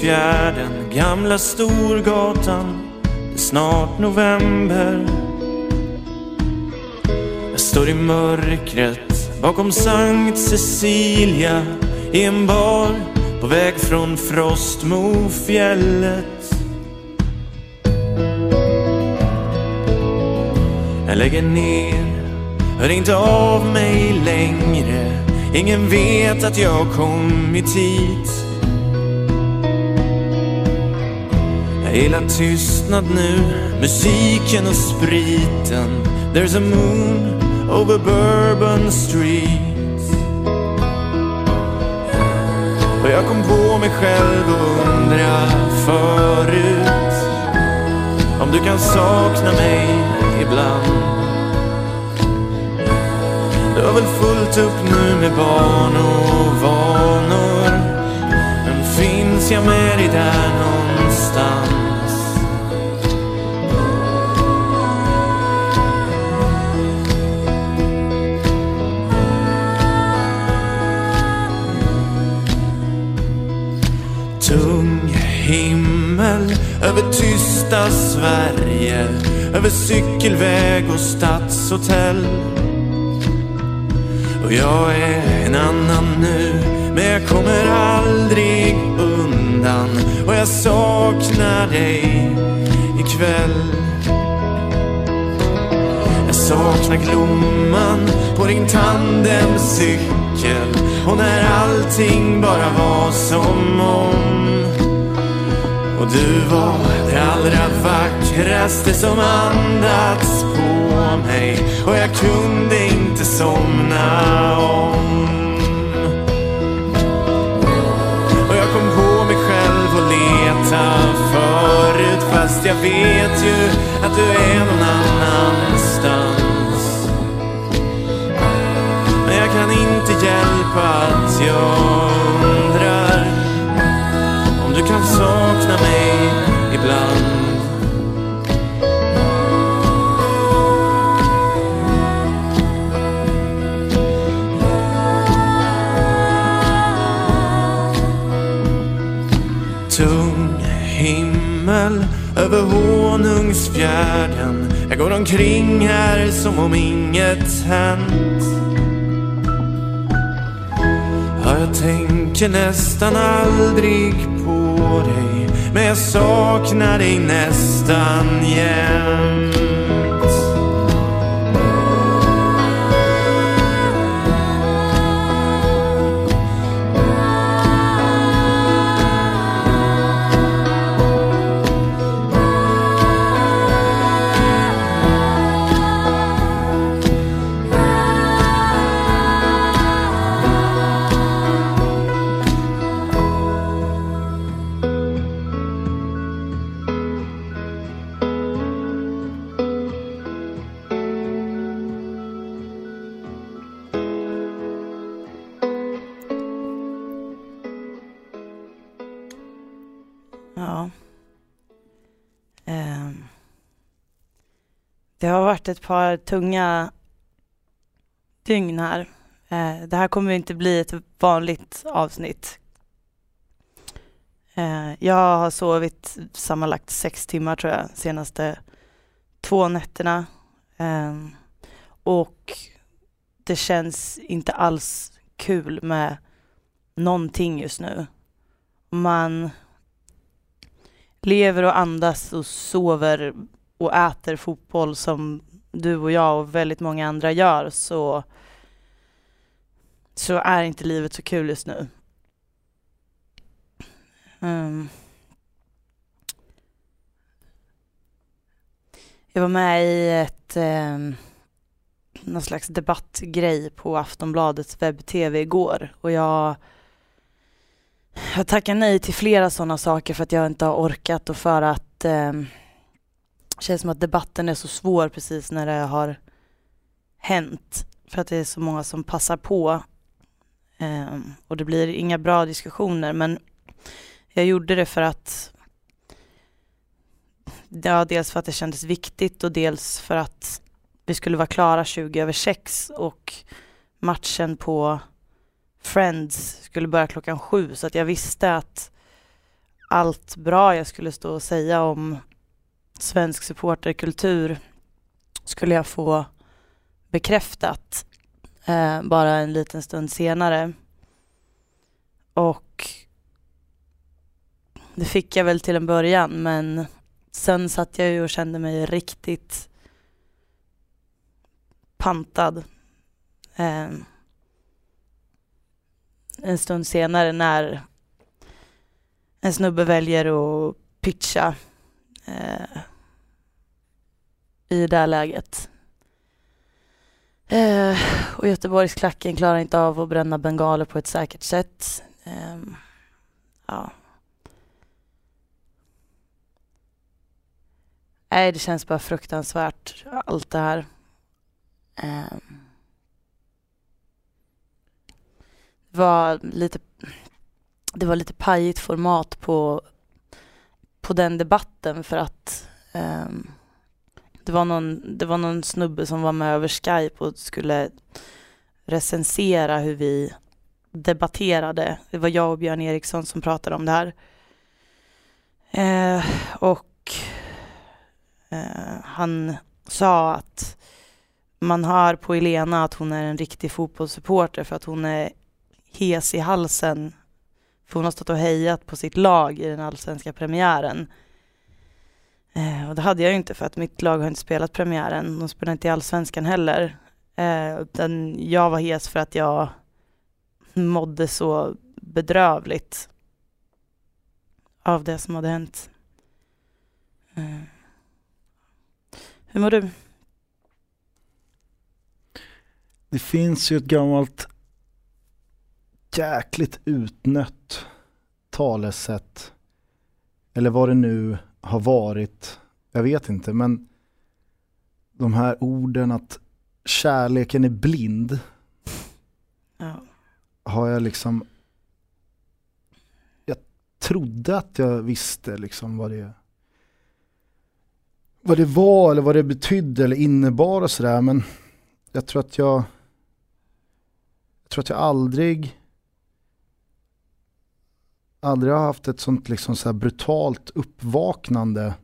Fjärden, gamla Storgatan. Det är snart november. Jag står i mörkret bakom Sankt Cecilia i en bar på väg från Frostmofjället. Jag lägger ner, hör inte av mig längre. Ingen vet att jag kommit hit. Jag gillar tystnad nu, musiken och spriten. There's a moon over Bourbon Street. Och jag kom på mig själv och undra förut om du kan sakna mig ibland. Du har väl fullt upp nu med barn och vanor. Men finns jag med dig där någonstans? Över tysta Sverige Över cykelväg och stadshotell. Och jag är en annan nu Men jag kommer aldrig undan. Och jag saknar dig ikväll. Jag saknar glomman på din tandemcykel. Och när allting bara var som om och du var det allra vackraste som andats på mig och jag kunde inte somna om. Och jag kom på mig själv och leta förut fast jag vet ju att du är någon annanstans. Men jag kan inte hjälpa att jag mig ibland. Tung himmel över Honungsfjärden. Jag går omkring här som om inget hänt. Ja, jag tänker nästan aldrig på det jag saknar dig nästan jämt Det har varit ett par tunga dygn här. Eh, det här kommer inte bli ett vanligt avsnitt. Eh, jag har sovit sammanlagt sex timmar tror jag senaste två nätterna. Ehm, och det känns inte alls kul med någonting just nu. Man lever och andas och sover och äter fotboll som du och jag och väldigt många andra gör så, så är inte livet så kul just nu. Um. Jag var med i ett eh, någon slags debattgrej på Aftonbladets webb-tv igår och jag jag tackar nej till flera sådana saker för att jag inte har orkat och för att eh, känns som att debatten är så svår precis när det har hänt. För att det är så många som passar på. um, och det blir inga bra diskussioner men jag gjorde det för att ja, dels för att det kändes viktigt och dels för att vi skulle vara klara 20 över 6 och matchen på Friends skulle börja klockan sju så att jag visste att allt bra jag skulle stå och säga om svensk supporterkultur skulle jag få bekräftat eh, bara en liten stund senare. Och det fick jag väl till en början men sen satt jag ju och kände mig riktigt pantad. Eh, en stund senare när en snubbe väljer att pitcha eh, i det här läget. Eh, och Göteborgsklacken klarar inte av att bränna bengaler på ett säkert sätt. Eh, ja. Nej, det känns bara fruktansvärt, allt det här. Eh, var lite, det var lite pajigt format på, på den debatten för att um, det, var någon, det var någon snubbe som var med över Skype och skulle recensera hur vi debatterade. Det var jag och Björn Eriksson som pratade om det här. Eh, och eh, han sa att man hör på Elena att hon är en riktig fotbollssupporter för att hon är hes i halsen för hon har stått och hejat på sitt lag i den allsvenska premiären. Eh, och det hade jag ju inte för att mitt lag har inte spelat premiären. De spelar inte i allsvenskan heller. Eh, utan jag var hes för att jag mådde så bedrövligt av det som hade hänt. Eh. Hur mår du? Det finns ju ett gammalt jäkligt utnött talesätt. Eller vad det nu har varit. Jag vet inte men de här orden att kärleken är blind. Ja. Har jag liksom Jag trodde att jag visste liksom vad det vad det var eller vad det betydde eller innebar och sådär men jag tror att jag jag tror att jag aldrig aldrig har haft ett sånt liksom så brutalt uppvaknande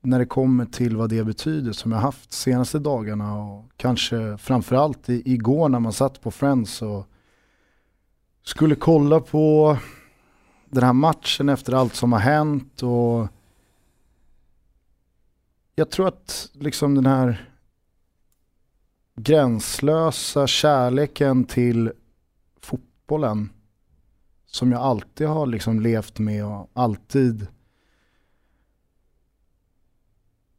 när det kommer till vad det betyder som jag haft senaste dagarna och kanske framförallt i, igår när man satt på Friends och skulle kolla på den här matchen efter allt som har hänt och jag tror att liksom den här gränslösa kärleken till fotbollen som jag alltid har liksom levt med och alltid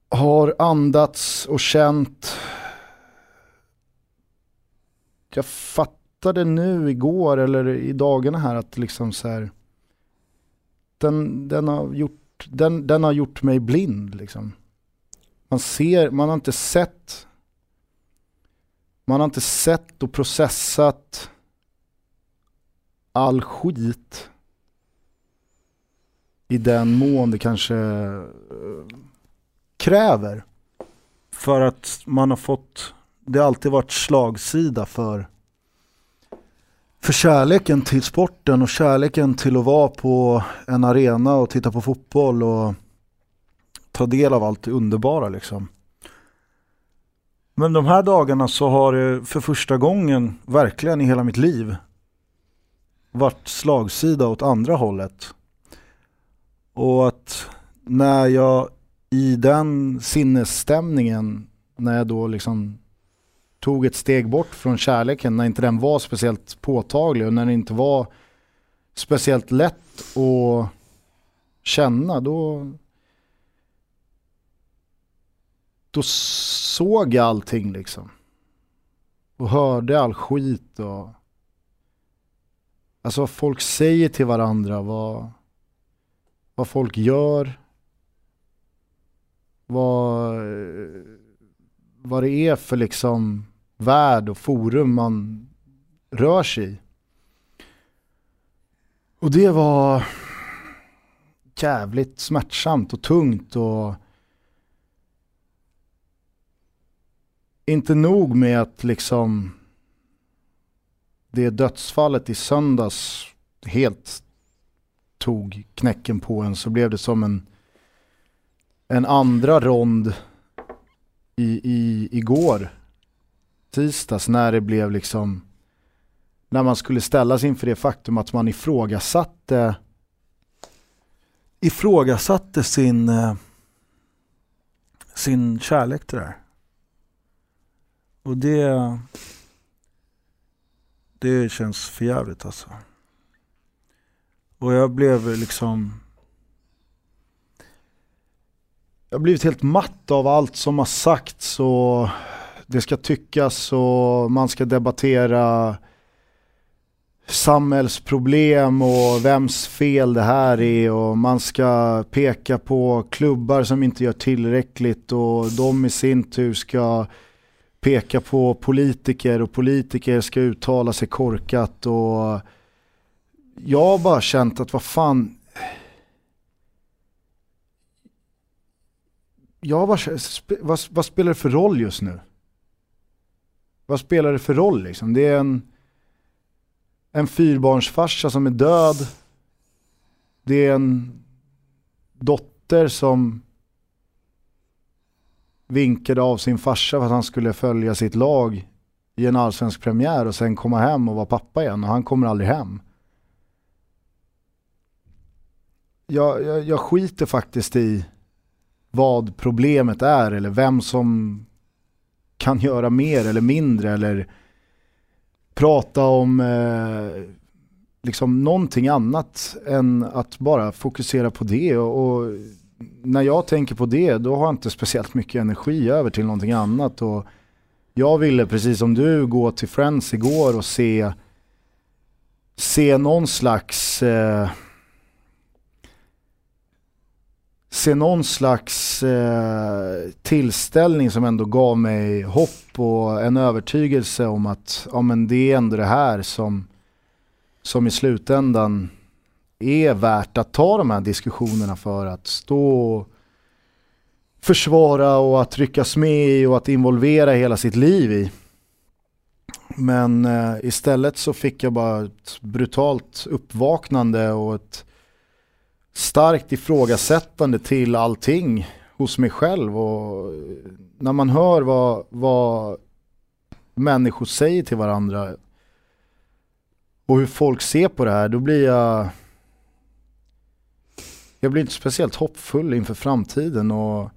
har andats och känt. Jag fattade nu igår eller i dagarna här att liksom så här, den, den, har gjort, den, den har gjort mig blind liksom. Man ser, man har inte sett man har inte sett och processat all skit i den mån det kanske eh, kräver. För att man har fått, det har alltid varit slagsida för för kärleken till sporten och kärleken till att vara på en arena och titta på fotboll och ta del av allt det underbara liksom. Men de här dagarna så har det för första gången verkligen i hela mitt liv varit slagsida åt andra hållet. Och att när jag i den sinnesstämningen, när jag då liksom tog ett steg bort från kärleken, när inte den var speciellt påtaglig och när det inte var speciellt lätt att känna, då då såg jag allting liksom. Och hörde all skit och Alltså vad folk säger till varandra, vad, vad folk gör. Vad, vad det är för liksom värld och forum man rör sig i. Och det var jävligt smärtsamt och tungt och inte nog med att liksom det dödsfallet i söndags helt tog knäcken på en så blev det som en, en andra rond i, i, igår, tisdags, när det blev liksom när man skulle ställas inför det faktum att man ifrågasatte ifrågasatte sin eh, sin kärlek till det här. Och det det känns förjävligt alltså. Och jag blev liksom Jag har blivit helt matt av allt som har sagts och det ska tyckas och man ska debattera samhällsproblem och vems fel det här är och man ska peka på klubbar som inte gör tillräckligt och de i sin tur ska peka på politiker och politiker ska uttala sig korkat och jag har bara känt att vad fan Ja, vad, vad, vad, spelar det för roll just nu? Vad spelar det för roll liksom? Det är en, en fyrbarnsfarsa som är död. Det är en dotter som vinkade av sin farsa för att han skulle följa sitt lag i en allsvensk premiär och sen komma hem och vara pappa igen och han kommer aldrig hem. Jag, jag, jag skiter faktiskt i vad problemet är eller vem som kan göra mer eller mindre eller prata om eh, liksom någonting annat än att bara fokusera på det. Och, och, när jag tänker på det då har jag inte speciellt mycket energi över till någonting annat. Och jag ville precis som du gå till Friends igår och se, se någon slags eh, se någon slags eh, tillställning som ändå gav mig hopp och en övertygelse om att ja, men det är ändå det här som, som i slutändan är värt att ta de här diskussionerna för att stå och försvara och att ryckas med i och att involvera hela sitt liv i. Men eh, istället så fick jag bara ett brutalt uppvaknande och ett starkt ifrågasättande till allting hos mig själv och eh, när man hör vad, vad människor säger till varandra och hur folk ser på det här, då blir jag jag blir inte speciellt hoppfull inför framtiden och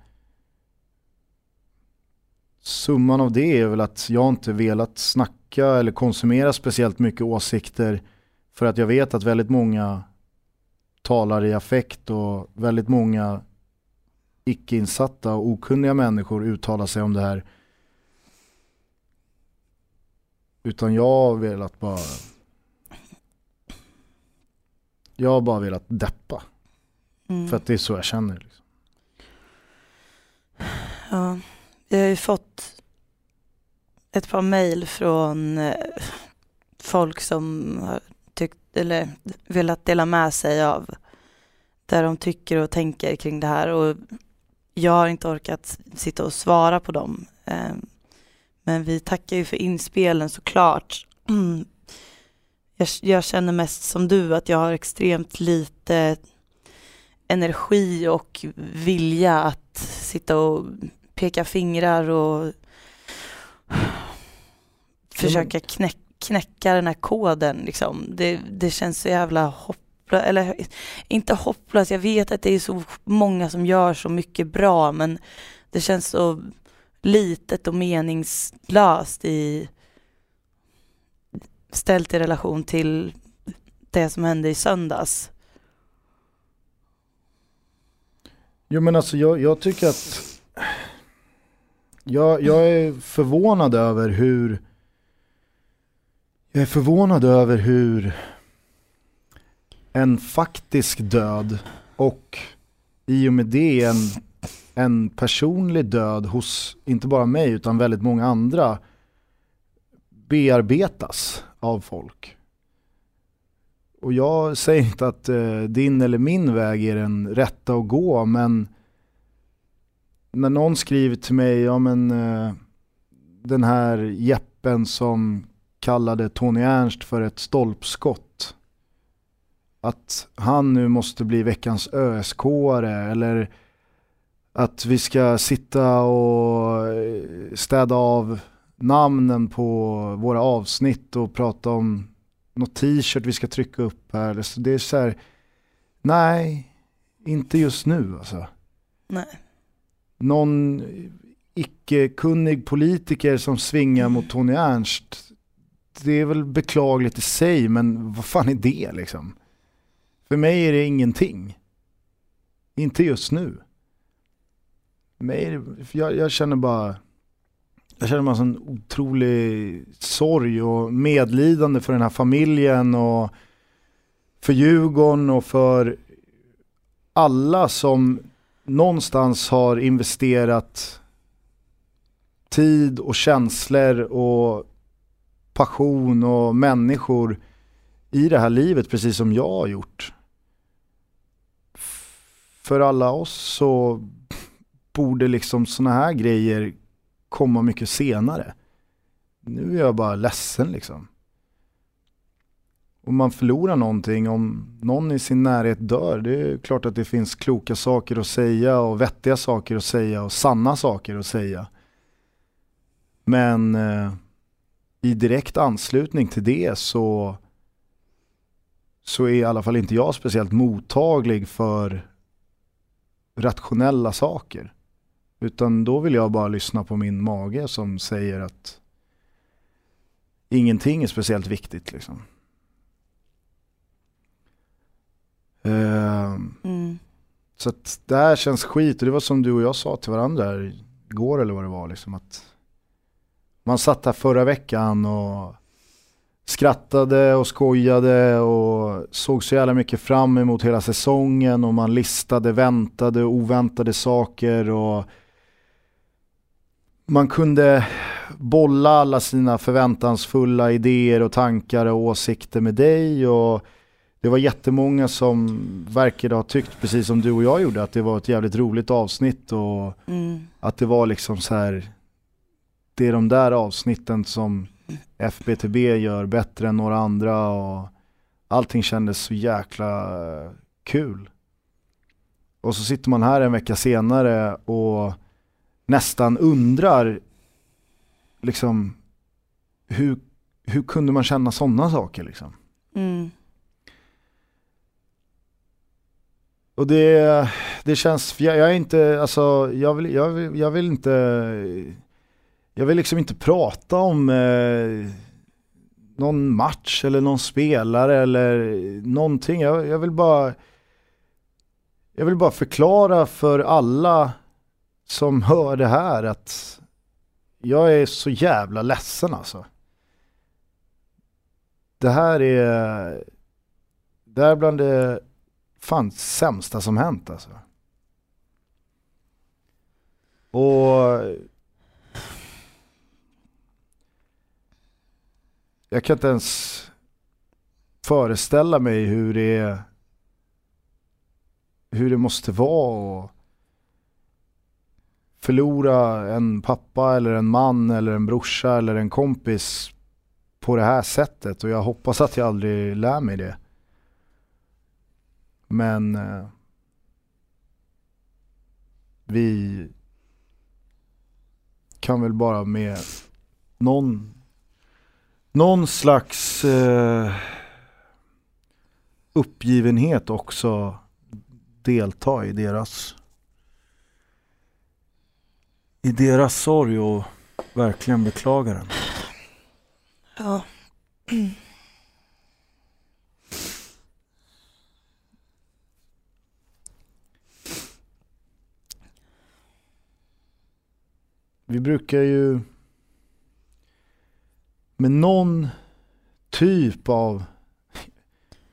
summan av det är väl att jag inte velat snacka eller konsumera speciellt mycket åsikter för att jag vet att väldigt många talar i affekt och väldigt många icke-insatta och okunniga människor uttalar sig om det här. Utan jag har velat bara Jag har bara velat deppa. Mm. För att det är så jag känner. Liksom. Ja, jag har ju fått ett par mail från eh, folk som har tyckt, eller velat dela med sig av där de tycker och tänker kring det här och jag har inte orkat sitta och svara på dem. Ehm, men vi tackar ju för inspelen såklart. Jag, jag känner mest som du att jag har extremt lite energi och vilja att sitta och peka fingrar och försöka knäcka knäcka den här koden liksom. Det, det känns så jävla hopplöst, eller inte hopplöst, jag vet att det är så många som gör så mycket bra men det känns så litet och meningslöst i ställt i relation till det som hände i söndags. Jo men alltså jag, jag tycker att jag, jag är förvånad över hur jag är förvånad över hur en faktisk död och i och med det en, en personlig död hos, inte bara mig utan väldigt många andra bearbetas av folk. Och jag säger inte att eh, din eller min väg är den rätta att gå men när någon skriver till mig, ja men eh, den här Jeppen som kallade Tony Ernst för ett stolpskott. Att han nu måste bli veckans ösk eller att vi ska sitta och eh, städa av namnen på våra avsnitt och prata om något t-shirt vi ska trycka upp här. Så det är så här, nej, inte just nu alltså. Nej. Någon icke-kunnig politiker som svingar mot Tony Ernst, det är väl beklagligt i sig, men vad fan är det liksom? För mig är det ingenting. Inte just nu. Mig, jag, jag känner bara jag känner en sån otrolig sorg och medlidande för den här familjen och för Djurgården och för alla som någonstans har investerat tid och känslor och passion och människor i det här livet precis som jag har gjort. För alla oss så borde liksom sådana här grejer komma mycket senare. Nu är jag bara ledsen liksom. Om man förlorar någonting, om någon i sin närhet dör, det är klart att det finns kloka saker att säga och vettiga saker att säga och sanna saker att säga. Men eh, i direkt anslutning till det så, så är i alla fall inte jag speciellt mottaglig för rationella saker. Utan då vill jag bara lyssna på min mage som säger att ingenting är speciellt viktigt. Liksom. Uh, mm. Så att det här känns skit och det var som du och jag sa till varandra igår eller vad det var. Liksom, att man satt här förra veckan och skrattade och skojade och såg så jävla mycket fram emot hela säsongen och man listade väntade och oväntade saker och man kunde bolla alla sina förväntansfulla idéer och tankar och åsikter med dig och det var jättemånga som verkade ha tyckt, precis som du och jag gjorde, att det var ett jävligt roligt avsnitt och mm. att det var liksom så här, det är de där avsnitten som FBTB gör bättre än några andra och allting kändes så jäkla kul. Och så sitter man här en vecka senare och nästan undrar liksom hur, hur kunde man känna sådana saker liksom? Mm. Och det, det känns, jag, jag är inte, alltså jag vill, jag vill, jag vill inte, jag vill liksom inte prata om eh, någon match eller någon spelare eller någonting. Jag, jag, vill bara, jag vill bara förklara för alla som hör det här att jag är så jävla ledsen alltså. Det här är, det är bland det fan sämsta som hänt alltså. Och jag kan inte ens föreställa mig hur det hur det måste vara och förlora en pappa eller en man eller en brorsa eller en kompis på det här sättet och jag hoppas att jag aldrig lär mig det. Men eh, vi kan väl bara med någon, någon slags eh, uppgivenhet också delta i deras i deras sorg och verkligen beklaga den. Ja. Vi brukar ju med någon typ av,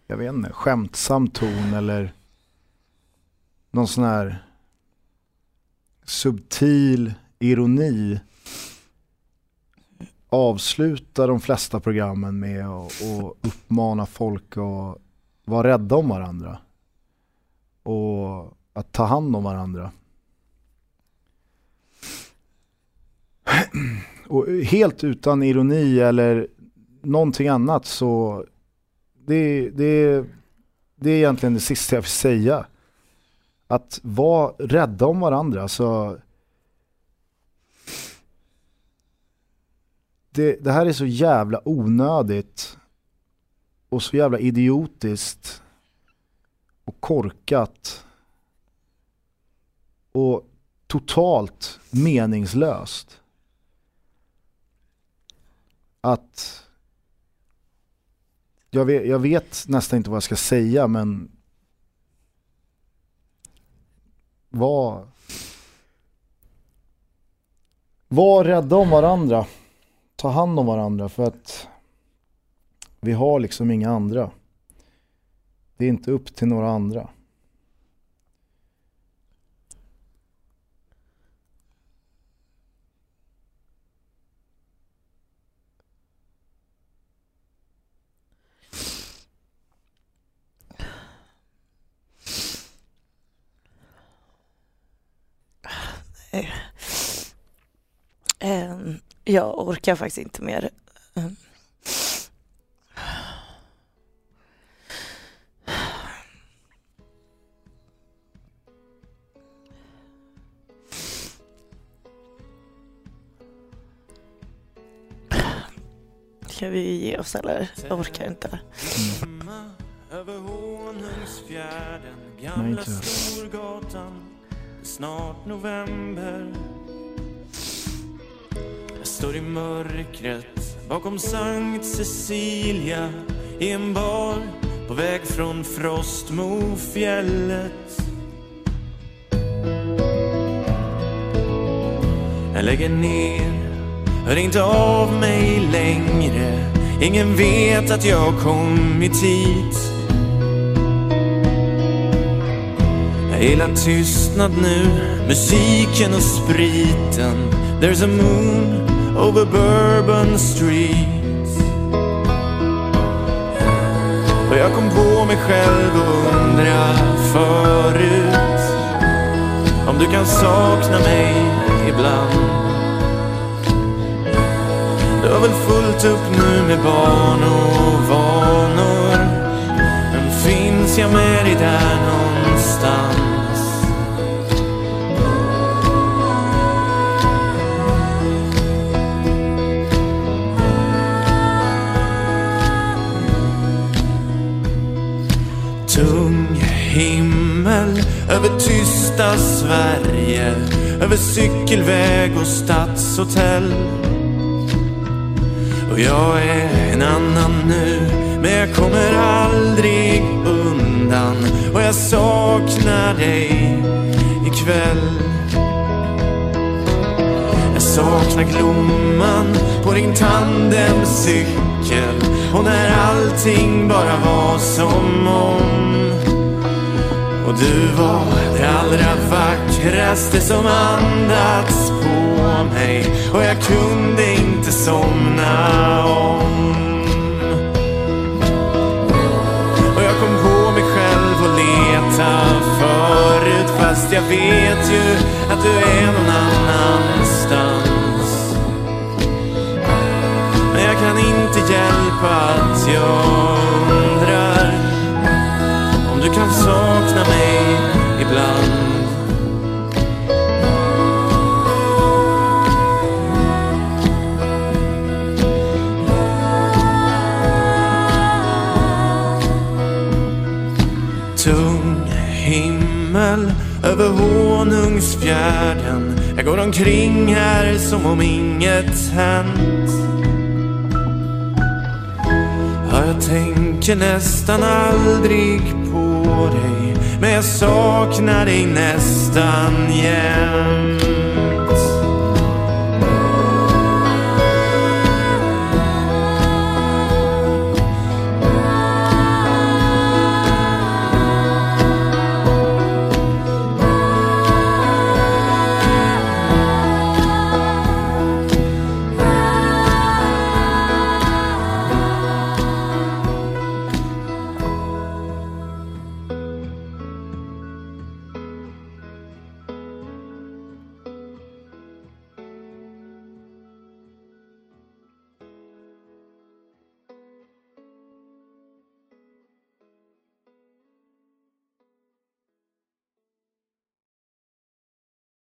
jag vet inte, skämtsam ton eller någon sån här subtil ironi avsluta de flesta programmen med att uppmana folk att vara rädda om varandra. Och att ta hand om varandra. Och helt utan ironi eller någonting annat så det, det, det är egentligen det sista jag vill säga. Att vara rädda om varandra. Så det, det här är så jävla onödigt och så jävla idiotiskt och korkat och totalt meningslöst. Att jag vet, jag vet nästan inte vad jag ska säga men var var rädda om varandra. Ta hand om varandra för att vi har liksom inga andra. Det är inte upp till några andra. Ehm, jag orkar faktiskt inte mer. Ehm. Ska vi ge oss eller? Jag orkar inte. Honungsfjärden, Nej, inte. Snart november. Jag står i mörkret bakom Sankt Cecilia i en bar på väg från Frostmofjället. Jag lägger ner, hör inte av mig längre. Ingen vet att jag kommit hit Jag gillar tystnad nu, musiken och spriten. There's a moon over Bourbon Street. Och jag kom på mig själv och undra förut. Om du kan sakna mig ibland. Du har väl fullt upp nu med barn och vanor. Men finns jag med dig där någonstans? Tung himmel över tysta Sverige Över cykelväg och stadshotell. Och jag är en annan nu Men jag kommer aldrig undan. Och jag saknar dig ikväll. Jag saknar glomman på din tandemcykel. Och när allting bara var som om. Och du var det allra vackraste som andats på mig. Och jag kunde inte somna om. Och jag kom på mig själv och leta förut. Fast jag vet ju att du är någon annanstans. Hjälp att jag undrar om du kan sakna mig ibland. Tung himmel över Honungsfjärden. Jag går omkring här som om inget hänt. Tänker nästan aldrig på dig Men jag saknar dig nästan jämt.